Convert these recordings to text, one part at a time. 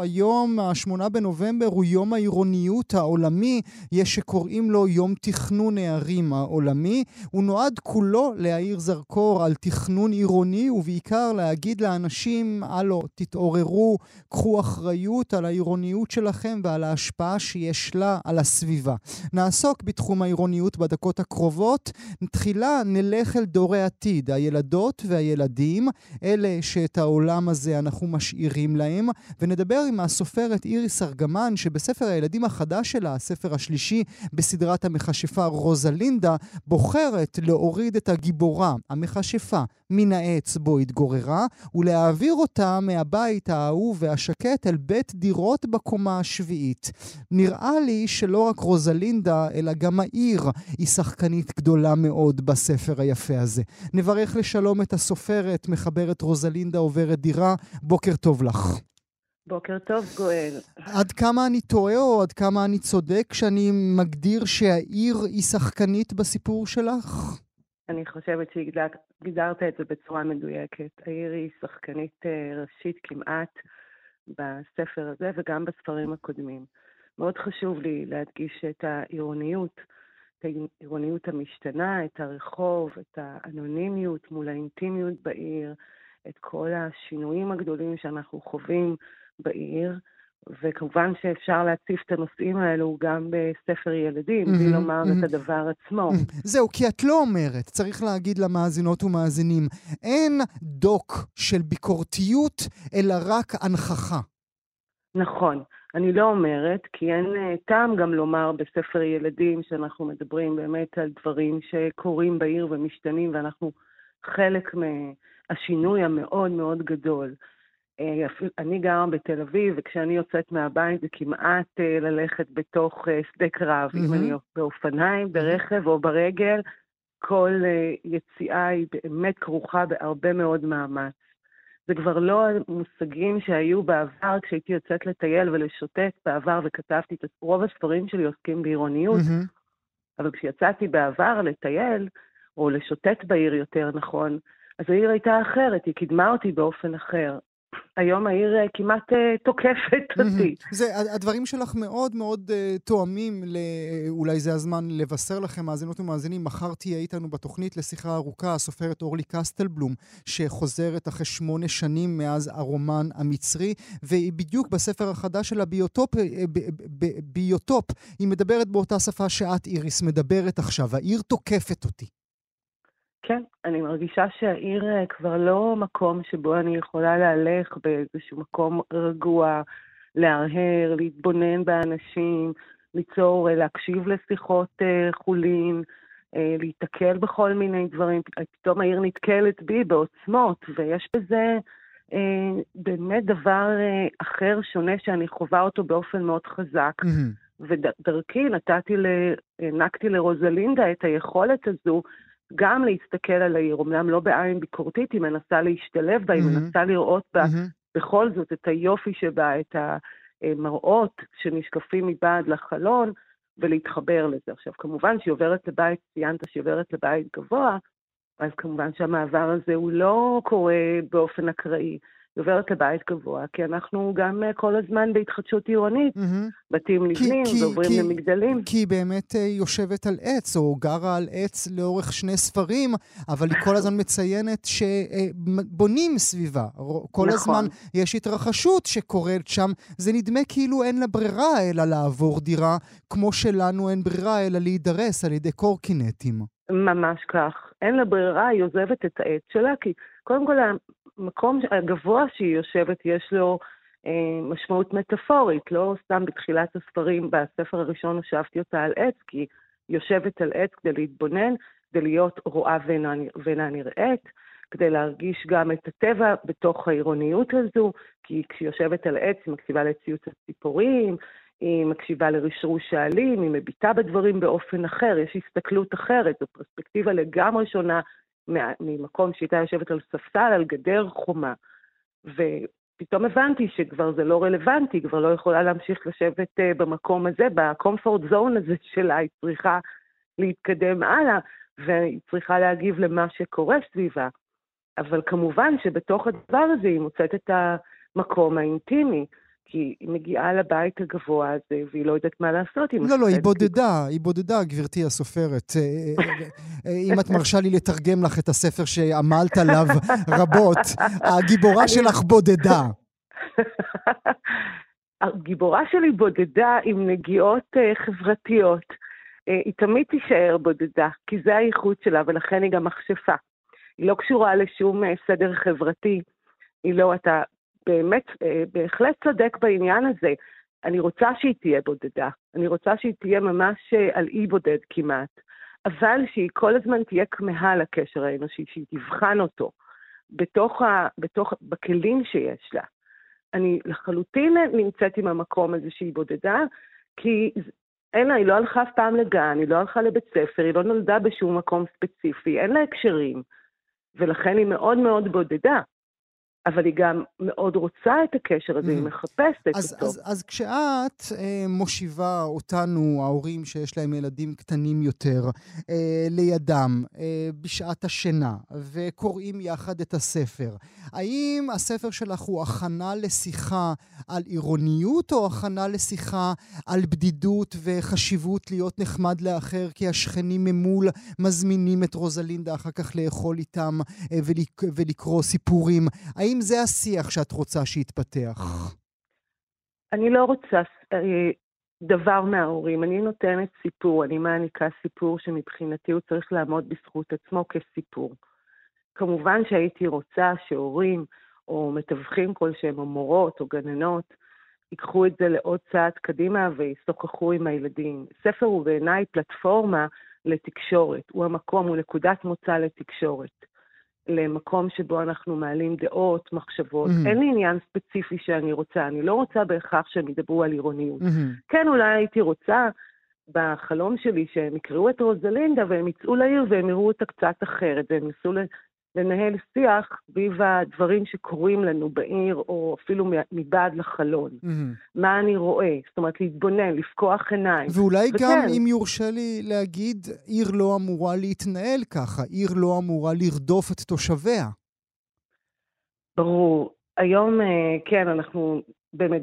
היום, השמונה בנובמבר, הוא יום העירוניות העולמי. יש שקוראים לו יום תכנון הערים העולמי. הוא נועד כולו להאיר זרקור על תכנון עירוני, ובעיקר להגיד לאנשים, הלו, תתעוררו, קחו אחריות על העירוניות שלכם ועל ההשפעה שיש לה על הסביבה. נעסוק בתחום העירוניות בדקות הקרובות. תחילה נלך אל דורי עתיד, הילדות והילדים, אלה שאת העולם הזה אנחנו משאירים להם, ונדבר עם הסופרת איריס ארגמן, שבספר הילדים החדש שלה, הספר השלישי בסדרת המכשפה רוזלינדה, בוחרת להוריד את הגיבורה, המכשפה, מן העץ בו התגוררה, ולהעביר אותה מהבית האהוב והשקט אל בית דירות בקומה השביעית. נראה לי שלא רק רוזלינדה, אלא גם העיר היא שחקנית גדולה מאוד בספר היפה הזה. נברך לשלום את הסופרת, מחברת רוזלינדה עוברת דירה. בוקר טוב לך. בוקר טוב, גואל. עד כמה אני טועה או עד כמה אני צודק כשאני מגדיר שהעיר היא שחקנית בסיפור שלך? אני חושבת שהגדרת את זה בצורה מדויקת. העיר היא שחקנית אה, ראשית כמעט בספר הזה וגם בספרים הקודמים. מאוד חשוב לי להדגיש את העירוניות, את העירוניות המשתנה, את הרחוב, את האנונימיות מול האינטימיות בעיר, את כל השינויים הגדולים שאנחנו חווים בעיר, וכמובן שאפשר להציף את הנושאים האלו גם בספר ילדים, בלי לומר את הדבר עצמו. זהו, כי את לא אומרת, צריך להגיד למאזינות ומאזינים, אין דוק של ביקורתיות, אלא רק הנכחה. נכון. אני לא אומרת, כי אין uh, טעם גם לומר בספר ילדים שאנחנו מדברים באמת על דברים שקורים בעיר ומשתנים, ואנחנו חלק מהשינוי המאוד מאוד גדול. אה, אני גרה בתל אביב, וכשאני יוצאת מהבית זה כמעט אה, ללכת בתוך אה, שדה קרב. Mm-hmm. אם אני באופניים, ברכב או ברגל, כל יציאה היא באמת כרוכה בהרבה מאוד מאמץ. זה כבר לא המושגים שהיו בעבר כשהייתי יוצאת לטייל ולשוטט בעבר וכתבתי את רוב הספרים שלי עוסקים בעירוניות, mm-hmm. אבל כשיצאתי בעבר לטייל, או לשוטט בעיר יותר נכון, אז העיר הייתה אחרת, היא קידמה אותי באופן אחר. היום העיר אה, כמעט uh, תוקפת אותי. זה, הדברים שלך מאוד מאוד uh, תואמים, ל, אולי זה הזמן לבשר לכם, מאזינות ומאזינים, מחר תהיה איתנו בתוכנית לשיחה ארוכה, הסופרת אורלי קסטלבלום, שחוזרת אחרי שמונה שנים מאז הרומן המצרי, והיא בדיוק בספר החדש שלה, ביוטופ, ביוטופ, היא מדברת באותה שפה שאת, איריס, מדברת עכשיו. העיר תוקפת אותי. כן, אני מרגישה שהעיר אה, כבר לא מקום שבו אני יכולה להלך באיזשהו מקום רגוע, להרהר, להתבונן באנשים, ליצור, אה, להקשיב לשיחות אה, חולין, להיתקל בכל מיני דברים. פתאום העיר נתקלת בי בעוצמות, ויש בזה באמת דבר אחר, שונה, שאני חווה אותו באופן מאוד חזק. Mm-hmm. ודרכי נתתי, הענקתי לרוזלינדה את היכולת הזו גם להסתכל על העיר, אמנם לא בעין ביקורתית, היא מנסה להשתלב בה, היא mm-hmm. מנסה לראות בה mm-hmm. בכל זאת את היופי שבה, את המראות שנשקפים מבעד לחלון, ולהתחבר לזה. עכשיו, כמובן שהיא עוברת לבית, ציינת שהיא עוברת לבית גבוה, אז כמובן שהמעבר הזה הוא לא קורה באופן אקראי. היא עוברת לבית גבוה, כי אנחנו גם אה, כל הזמן בהתחדשות עירונית, mm-hmm. בתים נבנים ועוברים כי, למגדלים. כי היא באמת אה, יושבת על עץ, או גרה על עץ לאורך שני ספרים, אבל היא כל הזמן מציינת שבונים אה, סביבה. כל נכון. הזמן יש התרחשות שקורית שם. זה נדמה כאילו אין לה ברירה אלא לעבור דירה, כמו שלנו אין ברירה אלא להידרס על ידי קורקינטים. ממש כך. אין לה ברירה, היא עוזבת את העץ שלה, כי קודם כל המקום הגבוה שהיא יושבת, יש לו אה, משמעות מטאפורית, לא סתם בתחילת הספרים, בספר הראשון הושבתי אותה על עץ, כי היא יושבת על עץ כדי להתבונן, כדי להיות רואה ואינה, נראית, כדי להרגיש גם את הטבע בתוך העירוניות הזו, כי כשהיא יושבת על עץ היא מקשיבה לציוץ הציפורים, היא מקשיבה לרשרוש העלים, היא מביטה בדברים באופן אחר, יש הסתכלות אחרת, זו פרספקטיבה לגמרי שונה ממקום שהייתה יושבת על ספסל, על גדר חומה. פתאום הבנתי שכבר זה לא רלוונטי, כבר לא יכולה להמשיך לשבת uh, במקום הזה, בקומפורט זון הזה שלה, היא צריכה להתקדם הלאה, והיא צריכה להגיב למה שקורה סביבה. אבל כמובן שבתוך הדבר הזה היא מוצאת את המקום האינטימי. כי היא מגיעה לבית הגבוה הזה, והיא לא יודעת מה לעשות. היא לא, לא, היא בודדה, היא בודדה, גברתי הסופרת. אה, אה, אה, אם את מרשה לי לתרגם לך את הספר שעמלת עליו רבות, הגיבורה שלך בודדה. הגיבורה שלי בודדה עם נגיעות חברתיות. היא תמיד תישאר בודדה, כי זה הייחוד שלה, ולכן היא גם מכשפה. היא לא קשורה לשום סדר חברתי. היא לא, אתה באמת, אה, בהחלט צודק בעניין הזה. אני רוצה שהיא תהיה בודדה. אני רוצה שהיא תהיה ממש אה, על אי בודד כמעט. אבל שהיא כל הזמן תהיה כמהה לקשר האנושי, שהיא תבחן אותו בתוך ה, בתוך, בכלים שיש לה. אני לחלוטין נמצאת עם המקום הזה שהיא בודדה, כי אין לה, היא לא הלכה אף פעם לגן, היא לא הלכה לבית ספר, היא לא נולדה בשום מקום ספציפי, אין לה הקשרים, ולכן היא מאוד מאוד בודדה. אבל היא גם מאוד רוצה את הקשר הזה, mm. היא מחפשת אז, אותו. אז, אז כשאת אה, מושיבה אותנו, ההורים שיש להם ילדים קטנים יותר, אה, לידם, אה, בשעת השינה, וקוראים יחד את הספר, האם הספר שלך הוא הכנה לשיחה על עירוניות, או הכנה לשיחה על בדידות וחשיבות להיות נחמד לאחר, כי השכנים ממול מזמינים את רוזלינדה אחר כך לאכול איתם אה, ולק, ולקרוא סיפורים? האם האם זה השיח שאת רוצה שיתפתח? אני לא רוצה אה, דבר מההורים. אני נותנת סיפור, אני מעניקה סיפור שמבחינתי הוא צריך לעמוד בזכות עצמו כסיפור. כמובן שהייתי רוצה שהורים או מתווכים כלשהם, או מורות או גננות, ייקחו את זה לעוד צעד קדימה וישוחחו עם הילדים. ספר הוא בעיניי פלטפורמה לתקשורת, הוא המקום, הוא נקודת מוצא לתקשורת. למקום שבו אנחנו מעלים דעות, מחשבות. Mm-hmm. אין לי עניין ספציפי שאני רוצה, אני לא רוצה בהכרח שהם ידברו על עירוניות. Mm-hmm. כן, אולי הייתי רוצה בחלום שלי שהם יקראו את רוזלינדה והם יצאו לעיר והם יראו אותה קצת אחרת, והם ינסו לנהל שיח סביב הדברים שקורים לנו בעיר, או אפילו מבעד לחלון. Mm-hmm. מה אני רואה? זאת אומרת, להתבונן, לפקוח עיניים. ואולי וכן, גם, אם יורשה לי להגיד, עיר לא אמורה להתנהל ככה, עיר לא אמורה לרדוף את תושביה. ברור. היום, אה, כן, אנחנו במד...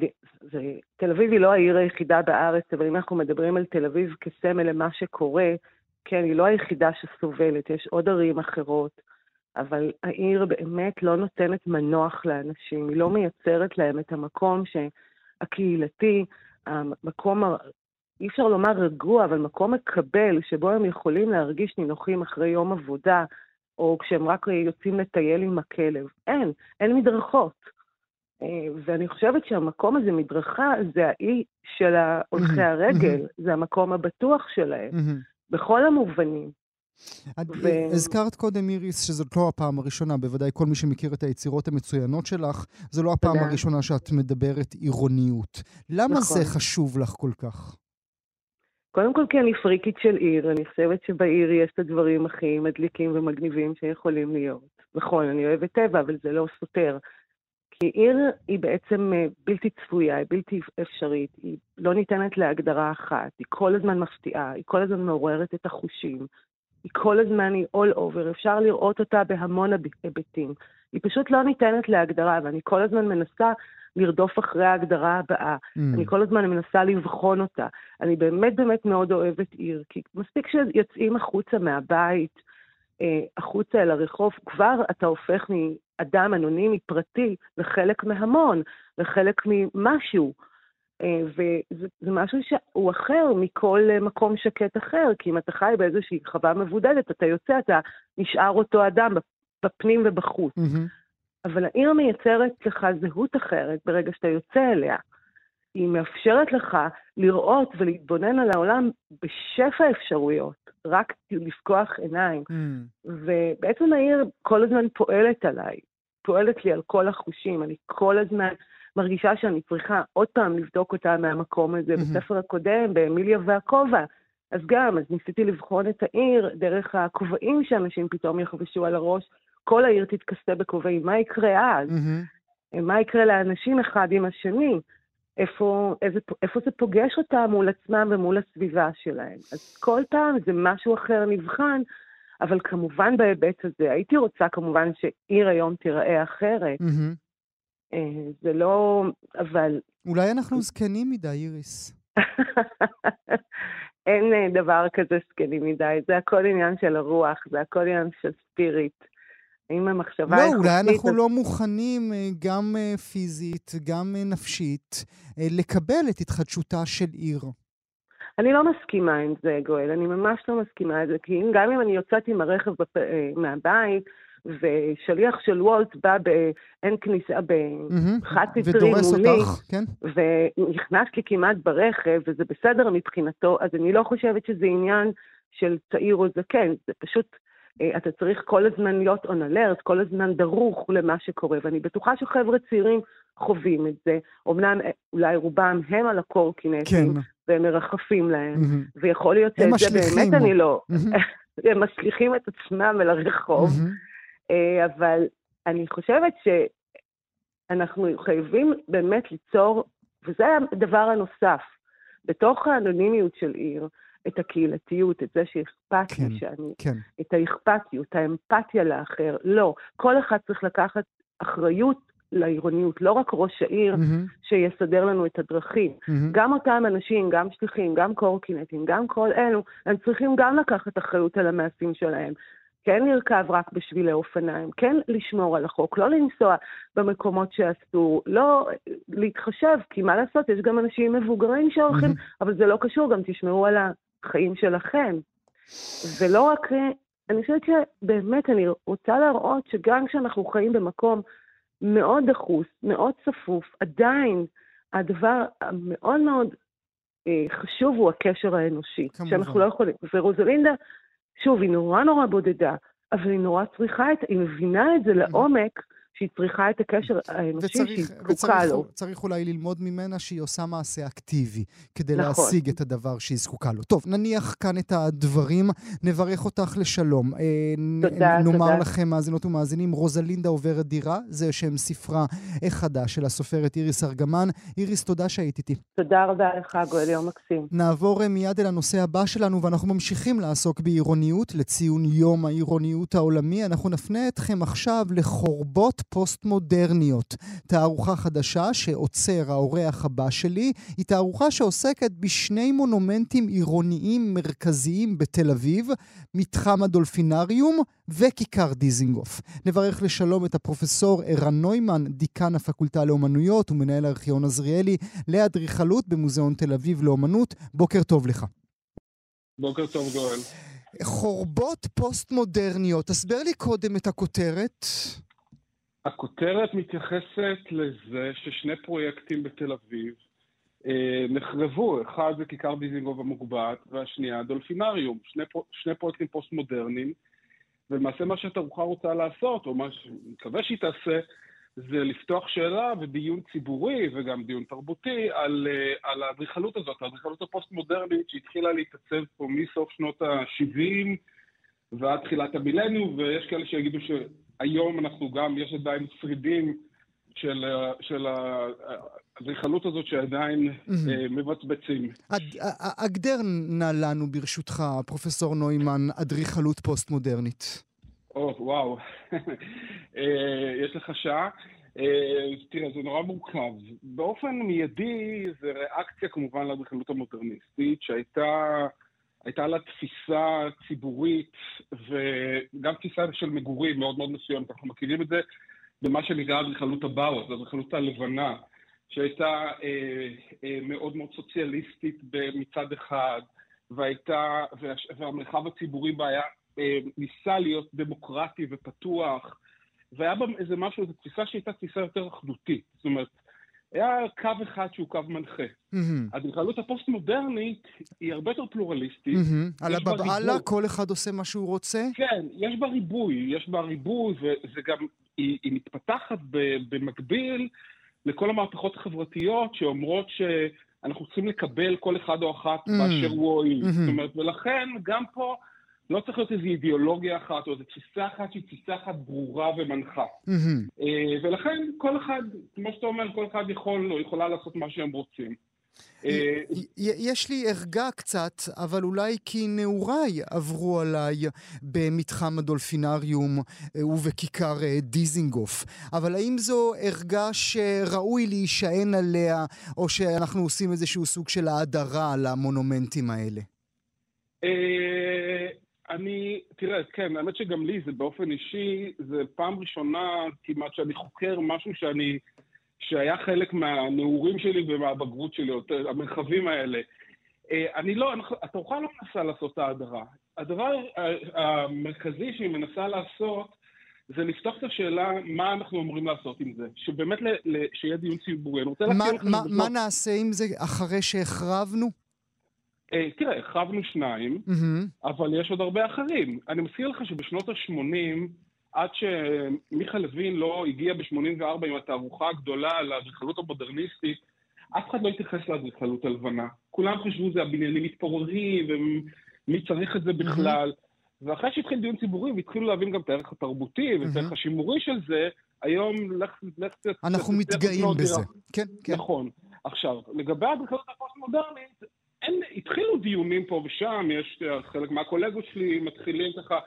זה... תל אביב היא לא העיר היחידה בארץ, אבל אם אנחנו מדברים על תל אביב כסמל למה שקורה, כן, היא לא היחידה שסובלת, יש עוד ערים אחרות. אבל העיר באמת לא נותנת מנוח לאנשים, היא לא מייצרת להם את המקום הקהילתי, המקום, אי אפשר לומר רגוע, אבל מקום מקבל, שבו הם יכולים להרגיש נינוחים אחרי יום עבודה, או כשהם רק יוצאים לטייל עם הכלב. אין, אין מדרכות. אה, ואני חושבת שהמקום הזה, מדרכה, זה האי של הולכי הרגל, זה המקום הבטוח שלהם, בכל המובנים. ו... הזכרת קודם, איריס, שזאת לא הפעם הראשונה, בוודאי כל מי שמכיר את היצירות המצוינות שלך, זו לא הפעם הראשונה שאת מדברת עירוניות. למה נכון. זה חשוב לך כל כך? קודם כל כי אני פריקית של עיר, אני חושבת שבעיר יש את הדברים הכי מדליקים ומגניבים שיכולים להיות. נכון, אני אוהבת טבע, אבל זה לא סותר. כי עיר היא בעצם אה, בלתי צפויה, היא בלתי אפשרית, היא לא ניתנת להגדרה אחת, היא כל הזמן מפתיעה, היא כל הזמן מעוררת את החושים, היא כל הזמן היא all over, אפשר לראות אותה בהמון היבטים. היא פשוט לא ניתנת להגדרה, ואני כל הזמן מנסה לרדוף אחרי ההגדרה הבאה. Mm. אני כל הזמן מנסה לבחון אותה. אני באמת באמת מאוד אוהבת עיר, כי מספיק שיוצאים החוצה מהבית, אה, החוצה אל הרחוב, כבר אתה הופך מאדם אנונימי פרטי לחלק מהמון, לחלק ממשהו. אה, וזה משהו שהוא אחר מכל אה, מקום שקט אחר, כי אם אתה חי באיזושהי חווה מבודדת, אתה יוצא, אתה נשאר אותו אדם בפנים ובחוץ. Mm-hmm. אבל העיר מייצרת לך זהות אחרת ברגע שאתה יוצא אליה. היא מאפשרת לך לראות ולהתבונן על העולם בשפע אפשרויות, רק לפקוח עיניים. Mm. ובעצם העיר כל הזמן פועלת עליי, פועלת לי על כל החושים, אני כל הזמן מרגישה שאני צריכה עוד פעם לבדוק אותה מהמקום הזה. Mm-hmm. בספר הקודם, באמיליה והכובע, אז גם, אז ניסיתי לבחון את העיר דרך הכובעים שאנשים פתאום יחבשו על הראש. כל העיר תתכסה בכובעים, מה יקרה אז? Mm-hmm. מה יקרה לאנשים אחד עם השני, איפה, איזה, איפה זה פוגש אותם מול עצמם ומול הסביבה שלהם. אז כל פעם זה משהו אחר נבחן, אבל כמובן בהיבט הזה, הייתי רוצה כמובן שעיר היום תיראה אחרת. Mm-hmm. זה לא, אבל... אולי אנחנו זקנים מדי, איריס. אין אה, דבר כזה זקנים מדי, זה הכל עניין של הרוח, זה הכל עניין של ספיריט. האם המחשבה לא, אולי אנחנו אז... לא מוכנים אה, גם אה, פיזית, גם נפשית, לקבל את התחדשותה של עיר. אני לא מסכימה עם זה, גואל, אני ממש לא מסכימה עם זה, כי גם אם אני יוצאת עם הרכב בפ... מהבית, ושליח של וולט בא באין כניסה, בחד סטרי מולי, אותך, כן? ונכנס לי כמעט ברכב, וזה בסדר מבחינתו, אז אני לא חושבת שזה עניין של צעיר או זקן, זה פשוט, אה, אתה צריך כל הזמן להיות on alert, כל הזמן דרוך למה שקורה, ואני בטוחה שחבר'ה צעירים חווים את זה. אמנם אה, אולי רובם הם על הקורקינטים, כן. והם מרחפים להם, mm-hmm. ויכול להיות שזה באמת אני לא... Mm-hmm. הם משליכים את עצמם אל הרחוב. Mm-hmm. אה, אבל אני חושבת שאנחנו חייבים באמת ליצור, וזה הדבר הנוסף, בתוך האנונימיות של עיר, את הקהילתיות, את זה שאכפת כן, לי שאני, כן. את האכפתיות, האמפתיה לאחר. לא, כל אחד צריך לקחת אחריות לעירוניות, לא רק ראש העיר mm-hmm. שיסדר לנו את הדרכים. Mm-hmm. גם אותם אנשים, גם שליחים, גם קורקינטים, גם כל אלו, הם צריכים גם לקחת אחריות על המעשים שלהם. כן לרכב רק בשבילי אופניים, כן לשמור על החוק, לא לנסוע במקומות שאסור, לא להתחשב, כי מה לעשות, יש גם אנשים מבוגרים שהולכים, mm-hmm. אבל זה לא קשור, גם תשמרו על החיים שלכם. ולא רק, אני חושבת שבאמת, אני רוצה להראות שגם כשאנחנו חיים במקום מאוד דחוס, מאוד צפוף, עדיין הדבר המאוד מאוד אה, חשוב הוא הקשר האנושי. כמובן. שאנחנו לא יכולים, ורוזלינדה שוב, היא נורא נורא בודדה, אבל היא נורא צריכה את, היא מבינה את זה לעומק, שהיא צריכה את הקשר האנושי שהיא זקוקה לו. וצריך אולי ללמוד ממנה שהיא עושה מעשה אקטיבי, כדי נכון. להשיג את הדבר שהיא זקוקה לו. טוב, נניח כאן את הדברים, נברך אותך לשלום. אה, תודה, נ, נאמר תודה. לכם, מאזינות ומאזינים, רוזלינדה עוברת דירה, זה שם ספרה החדש של הסופרת איריס ארגמן. איריס, תודה שהיית איתי. תודה רבה לך, גואל, יום מקסים. נעבור אה, מיד אל הנושא הבא שלנו, ואנחנו ממשיכים לעסוק בעירוניות, לציון יום העירוניות העולמי. אנחנו נפנה אתכם עכשיו לחורבות פוסט-מודרניות. תערוכה חדשה שעוצר האורח הבא שלי, היא תערוכה שעוסקת בשני מונומנטים עירוניים מרכזיים בתל אביב, מתחם הדולפינריום וכיכר דיזינגוף. נברך לשלום את הפרופסור ערן נוימן, דיקן הפקולטה לאומנויות ומנהל הארכיון עזריאלי לאדריכלות במוזיאון תל אביב לאומנות. בוקר טוב לך. בוקר טוב, גואל. חורבות פוסט-מודרניות, הסבר לי קודם את הכותרת. הכותרת מתייחסת לזה ששני פרויקטים בתל אביב אה, נחרבו, אחד זה כיכר דיזינגוף המוגבעת והשנייה דולפינריום, שני, שני פרויקטים פוסט-מודרניים ולמעשה מה שהתערוכה רוצה לעשות, או מה שאני מקווה שהיא תעשה, זה לפתוח שאלה ודיון ציבורי וגם דיון תרבותי על, אה, על האדריכלות הזאת, האדריכלות הפוסט-מודרנית שהתחילה להתעצב פה מסוף שנות ה-70 ועד תחילת המילניום, ויש כאלה שיגידו ש... היום אנחנו גם, יש עדיין שרידים של, של האדריכלות הזאת שעדיין mm-hmm. מבצבצים. הגדר נא לנו ברשותך, פרופסור נוימן, אדריכלות פוסט-מודרנית. או, וואו. אה, יש לך שעה? אה, תראה, זה נורא מורכב. באופן מיידי זה ריאקציה כמובן לאדריכלות המודרניסטית, שהייתה... הייתה לה תפיסה ציבורית וגם תפיסה של מגורים מאוד מאוד מסוימת. אנחנו מכירים את זה במה שנקרא אדריכלות הבאוס, אדריכלות הלבנה, שהייתה אה, אה, מאוד מאוד סוציאליסטית מצד אחד, והייתה, והמרחב הציבורי בה היה, אה, ניסה להיות דמוקרטי ופתוח, והיה בה איזה משהו, איזו תפיסה שהייתה תפיסה יותר אחדותית. זאת אומרת, היה קו אחד שהוא קו מנחה. האדריכלות הפוסט-מודרנית היא הרבה יותר פלורליסטית. על הבבעלה כל אחד עושה מה שהוא רוצה? כן, יש בה ריבוי, יש בה ריבוי, וזה גם, היא, מתפתחת במקביל לכל המהפכות החברתיות שאומרות שאנחנו צריכים לקבל כל אחד או אחת באשר הוא או היא. זאת אומרת, ולכן גם פה... לא צריך להיות איזו אידיאולוגיה אחת או איזו תפיסה אחת שהיא תפיסה אחת ברורה ומנחה. אה, ולכן כל אחד, כמו שאתה אומר, כל אחד יכול או יכולה לעשות מה שהם רוצים. אה, יש לי ערגה קצת, אבל אולי כי נעוריי עברו עליי במתחם הדולפינריום אה, ובכיכר דיזינגוף. אבל האם זו ערגה שראוי להישען עליה, או שאנחנו עושים איזשהו סוג של האדרה למונומנטים האלה? אה, אני, תראה, כן, האמת שגם לי זה באופן אישי, זה פעם ראשונה כמעט שאני חוקר משהו שאני, שהיה חלק מהנעורים שלי ומהבגרות שלי, או המרחבים האלה. אה, אני לא, התערוכה לא מנסה לעשות את ההדרה. הדבר ה- המרכזי שהיא מנסה לעשות זה לפתוח את השאלה מה אנחנו אמורים לעשות עם זה. שבאמת, ל, ל, שיהיה דיון ציבורי. אני רוצה מה, להזכיר לכם... מה, בתור- מה נעשה עם זה אחרי שהחרבנו? אה, תראה, החרבנו שניים. אבל יש עוד הרבה אחרים. אני מזכיר לך שבשנות ה-80, עד שמיכה לוין לא הגיע ב-84 עם התערוכה הגדולה על האדריכלות המודרניסטית, אף אחד לא התייחס לאדריכלות הלבנה. כולם חשבו זה הבניינים מתפוררים, ומי צריך את זה בכלל. ואחרי שהתחיל דיון ציבורי והתחילו להבין גם את הערך התרבותי ואת. הערך השימורי של זה, היום לך... לך ת- אנחנו מתגאים בזה. כן, כן. נכון. עכשיו, לגבי האדריכלות הפוסט-מודרנית, אין, התחילו דיונים פה ושם, יש אה, חלק מהקולגות שלי מתחילים ככה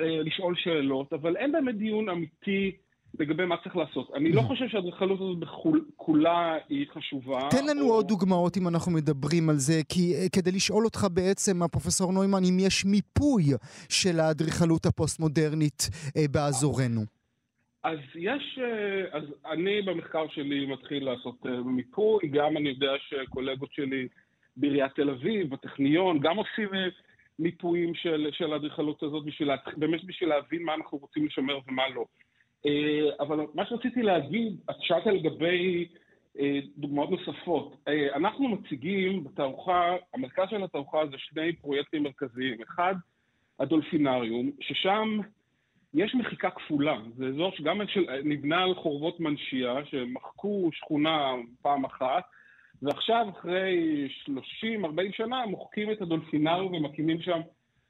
אה, לשאול שאלות, אבל אין באמת דיון אמיתי לגבי מה צריך לעשות. אני לא חושב שהאדריכלות הזאת כולה היא חשובה. תן לנו או- עוד דוגמאות אם אנחנו מדברים על זה, כי אה, כדי לשאול אותך בעצם, הפרופסור נוימן, אם יש מיפוי של האדריכלות הפוסט-מודרנית אה, באזורנו. אז יש, אה, אז אני במחקר שלי מתחיל לעשות מיפוי, גם אני יודע שקולגות שלי בעיריית תל אביב, בטכניון, גם עושים אה, מיפויים של, של האדריכלות הזאת, בשביל, באמת בשביל להבין מה אנחנו רוצים לשמר ומה לא. אה, אבל מה שרציתי להגיד, את שאלת לגבי אה, דוגמאות נוספות. אנחנו מציגים בתערוכה, המרכז של התערוכה זה שני פרויקטים מרכזיים. אחד, הדולפינריום, ששם יש מחיקה כפולה. זה אזור שגם נבנה על חורבות מנשיה, שמחקו שכונה פעם אחת, ועכשיו, אחרי 30-40 שנה, מוחקים את הדולפינריום ומקימים שם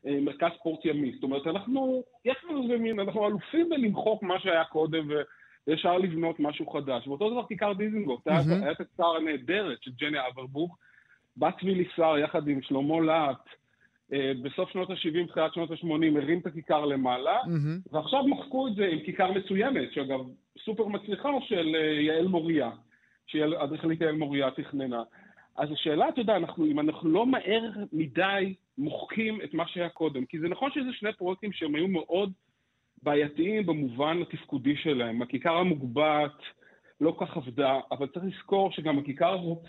אה, מרכז ספורט ימי. זאת אומרת, אנחנו, יש לנו איזה מין, אנחנו אלופים בלמחוק מה שהיה קודם, ואפשר לבנות משהו חדש. ואותו דבר כיכר דיזינגוף, מהמם. הייתה את הכיכר הנהדרת של ג'ני אברבוך, בת צבי ליסר יחד עם שלמה להט, אה, בסוף שנות ה-70, תחילת שנות ה-80, הרים את הכיכר למעלה, מהמם. ועכשיו מחקו את זה עם כיכר מצוינת, שאגב, סופר מצליחה של אה, יעל מוריה, שאדריכלית יעל מוריה תכננה. אז השאלה, אתה יודע, אנחנו, אם אנחנו לא מהר מדי מוחקים את מה שהיה קודם, כי זה נכון שזה שני פרויקטים שהם היו מאוד בעייתיים במובן התפקודי שלהם. הכיכר המוגבעת לא כך עבדה, אבל צריך לזכור שגם הכיכר הזאת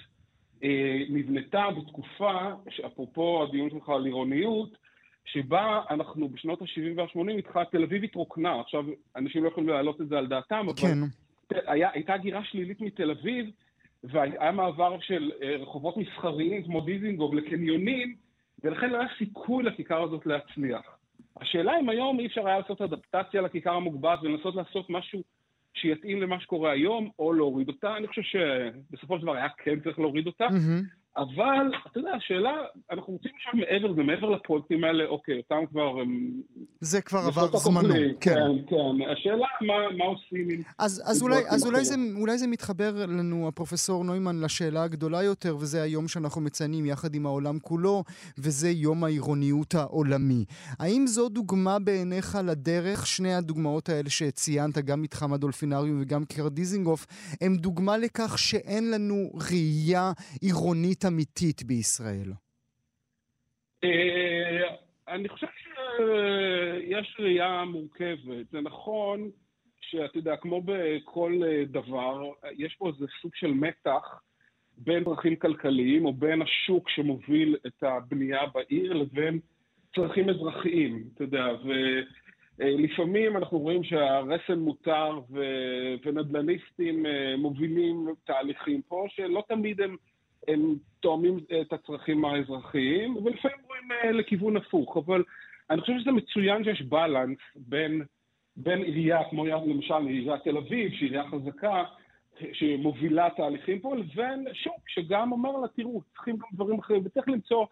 אה, נבנתה בתקופה, אפרופו הדיון שלך על עירוניות, שבה אנחנו בשנות ה-70 וה-80 התחלה, תל אביב התרוקנה. עכשיו, אנשים לא יכולים להעלות את זה על דעתם, אבל כן. היה, הייתה הגירה שלילית מתל אביב, והיה מעבר של אה, רחובות מסחריים כמו דיזינגוף לקניונים, ולכן לא היה סיכוי לכיכר הזאת להצליח. השאלה אם היום אי אפשר היה לעשות אדפטציה לכיכר המוגבעת ולנסות לעשות משהו שיתאים למה שקורה היום, או להוריד אותה. אני חושב שבסופו של דבר היה כן צריך להוריד אותה, מהמם. אבל, אתה יודע, השאלה, אנחנו רוצים לשאול מעבר לזה, מעבר לפרויקטים האלה, אוקיי, אותם כבר... זה כבר זה עבר זמנו. כן. כן, כן. השאלה, מה, מה עושים עם... אז, אז, אולי, אז אולי, זה. אולי זה מתחבר לנו, הפרופסור נוימן, לשאלה הגדולה יותר, וזה היום שאנחנו מציינים יחד עם העולם כולו, וזה יום העירוניות העולמי. האם זו דוגמה בעיניך לדרך, שני הדוגמאות האלה שציינת, גם מתחם הדולפינריום וגם קר דיזינגוף, הם דוגמה לכך שאין לנו ראייה עירונית אמיתית בישראל? אה, אני חושב שיש ראייה מורכבת. זה נכון שאתה יודע, כמו בכל אה, דבר, יש פה איזה סוג של מתח בין צרכים כלכליים, או בין השוק שמוביל את הבנייה בעיר, לבין צרכים אזרחיים, אתה יודע, ולפעמים אנחנו רואים שהרסן מותר ו- ונדל"ניסטים אה, מובילים תהליכים פה, שלא תמיד הם הם תואמים את הצרכים האזרחיים, ולפעמים רואים אה, לכיוון הפוך. אבל אני חושב שזה מצוין שיש בלנס בין, בין עירייה, כמו למשל עיריית תל אביב, שהיא עירייה חזקה, שמובילה תהליכים פה, לבין שוק שגם אומר לה, תראו, צריכים גם דברים אחרים, וצריך למצוא,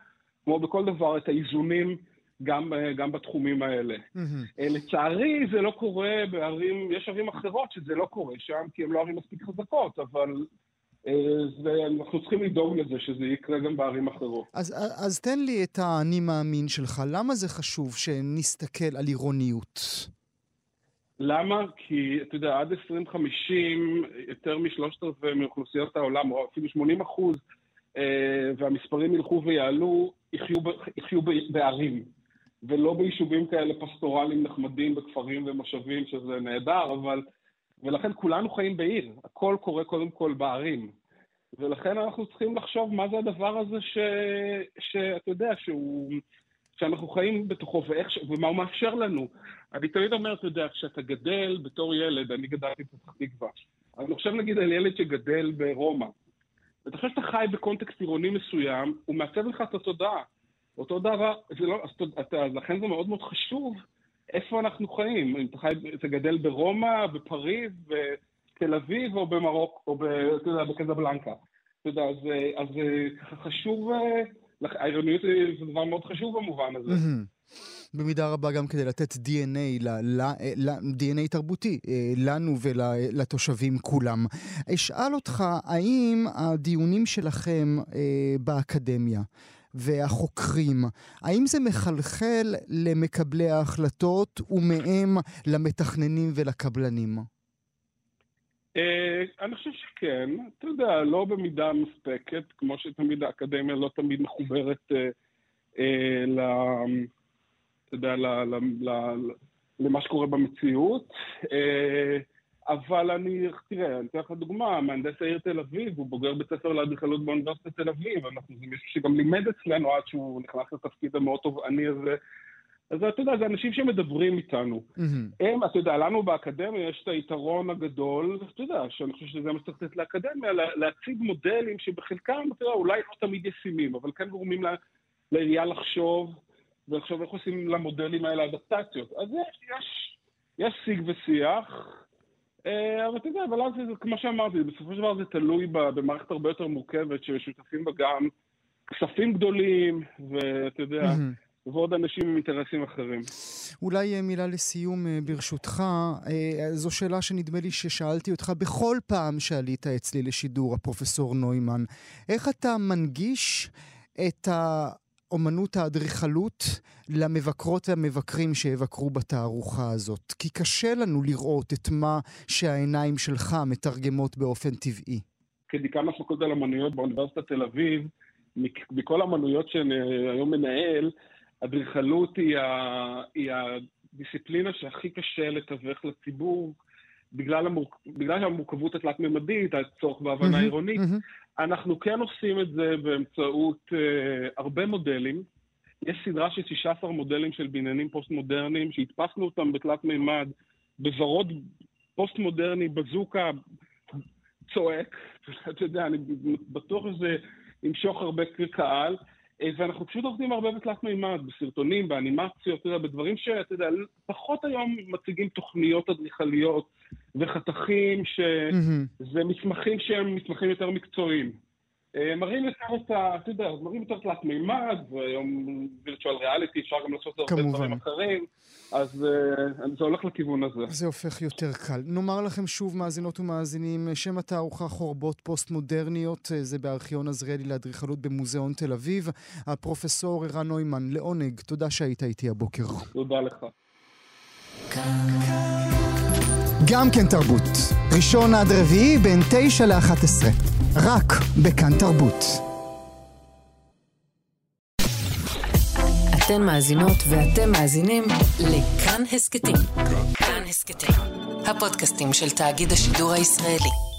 כמו בכל דבר, את האיזונים גם, גם בתחומים האלה. Mm-hmm. לצערי זה לא קורה בערים, יש ערים אחרות שזה לא קורה שם, כי הן לא ערים מספיק חזקות, אבל ואנחנו צריכים לדאוג לזה שזה יקרה גם בערים אחרות. אז, אז תן לי את האני מאמין שלך. למה זה חשוב שנסתכל על עירוניות? למה? כי, אתה יודע, עד 2050, יותר משלושת רבעי מאוכלוסיות העולם, או אפילו 80 אחוז, אה, והמספרים ילכו ויעלו, יחיו, יחיו בערים, ולא ביישובים כאלה פסטורליים נחמדים בכפרים ומושבים, שזה נהדר, אבל... ולכן כולנו חיים בעיר, הכל קורה קודם כל בערים. ולכן אנחנו צריכים לחשוב מה זה הדבר הזה ש... שאתה יודע, שהוא... שאנחנו חיים בתוכו ואיך, ומה הוא מאפשר לנו. אני תמיד אומר, אתה יודע, כשאתה גדל בתור ילד, אני גדלתי בפתח תקווה, אני חושב נגיד על ילד שגדל ברומא, ואתה חושב שאתה חי בקונטקסט עירוני מסוים, הוא מעצב לך את התודעה. אותו דבר, זה לא, אז אתה, לכן זה מאוד מאוד חשוב איפה אנחנו חיים. אם אתה חי, אתה גדל ברומא, בפריז, בתל אביב, או במרוק, או אתה יודע, בקזבלנקה. אתה יודע, אז, אז חשוב, העירוניות זה דבר מאוד חשוב במובן הזה. במידה רבה גם כדי לתת DNA, ל, ל, ל, DNA תרבותי, אה, לנו ולתושבים כולם. אשאל אותך, האם הדיונים שלכם אה, באקדמיה והחוקרים, האם זה מחלחל למקבלי ההחלטות ומהם למתכננים ולקבלנים? אה, אני חושב שכן. אתה יודע, לא במידה מספקת, כמו שתמיד האקדמיה לא תמיד מחוברת ל... אתה יודע, למה שקורה במציאות. אבל אני, תראה, אני אתן לך דוגמה, מהנדס העיר תל אביב, הוא בוגר בית ספר לאדריכלות באוניברסיטת תל אביב, אנחנו, זה מישהו שגם לימד אצלנו עד שהוא נכנס לתפקיד המאוד תובעני הזה. אז אתה יודע, זה אנשים שמדברים איתנו. Mm-hmm. הם, אתה יודע, לנו באקדמיה יש את היתרון הגדול, אתה יודע, שאני חושב שזה מה שצריך לתת לאקדמיה, להציג מודלים שבחלקם, אתה יודע, אולי לא תמיד ישימים, אבל כן גורמים לעירייה לחשוב ועכשיו איך עושים למודלים האלה אדפטציות. אז יש, יש, יש שיג ושיח, אבל אתה יודע, אבל אז זה, כמו שאמרתי, בסופו של דבר זה תלוי במערכת הרבה יותר מורכבת, ששותפים בה גם כספים גדולים, ואתה יודע. ועוד אנשים עם אינטרסים אחרים. אולי אה, מילה לסיום אה, ברשותך, זו שאלה שנדמה לי ששאלתי אותך בכל פעם שעלית אצלי לשידור, הפרופסור נוימן. איך אתה מנגיש את ה... אומנות האדריכלות למבקרות והמבקרים שיבקרו בתערוכה הזאת? כי קשה לנו לראות את מה שהעיניים שלך מתרגמות באופן טבעי. כדיקן הפקולטה לאמנויות באוניברסיטת תל אביב, מכל האמנויות שאני היום מנהל, אדריכלות היא, ה... היא הדיסציפלינה שהכי קשה לתווך לציבור, בגלל, המור... בגלל המורכבות התלת-ממדית, הצורך בהבנה עירונית. אנחנו כן עושים את זה באמצעות uh, הרבה מודלים. יש סדרה של 16 מודלים של בניינים פוסט-מודרניים, שהדפסנו אותם בתלת מימד, בוורוד פוסט-מודרני, בזוקה, צועק. אתה יודע, אני בטוח שזה ימשוך הרבה קהל. אה, ואנחנו פשוט עובדים הרבה בתלת מימד, בסרטונים, באנימציות, אתה יודע, בדברים שאתה יודע, פחות היום מציגים תוכניות אדריכליות וחתכים, שזה מסמכים שהם מסמכים יותר מקצועיים. אה, מראים יותר את ה... אתה יודע, מראים יותר תלת מימד, והיום וירטואל ריאליטי, אפשר גם לעשות הרבה דברים אחרים, אז uh, זה הולך לכיוון הזה. זה הופך יותר קל. נאמר לכם שוב, מאזינות ומאזינים, שם התערוכה חורבות פוסט-מודרניות, אה, זה בארכיון עזריאלי לאדריכלות במוזיאון תל אביב. הפרופסור ערן נוימן, לעונג, תודה שהיית איתי הבוקר. תודה לך. גם כן תרבות. ראשון עד רביעי בין תשע לאחת עשרה. רק בכאן תרבות. אתן מאזינות ואתם מאזינים לכאן הסכתים. כאן הסכתים, הפודקאסטים של תאגיד השידור הישראלי.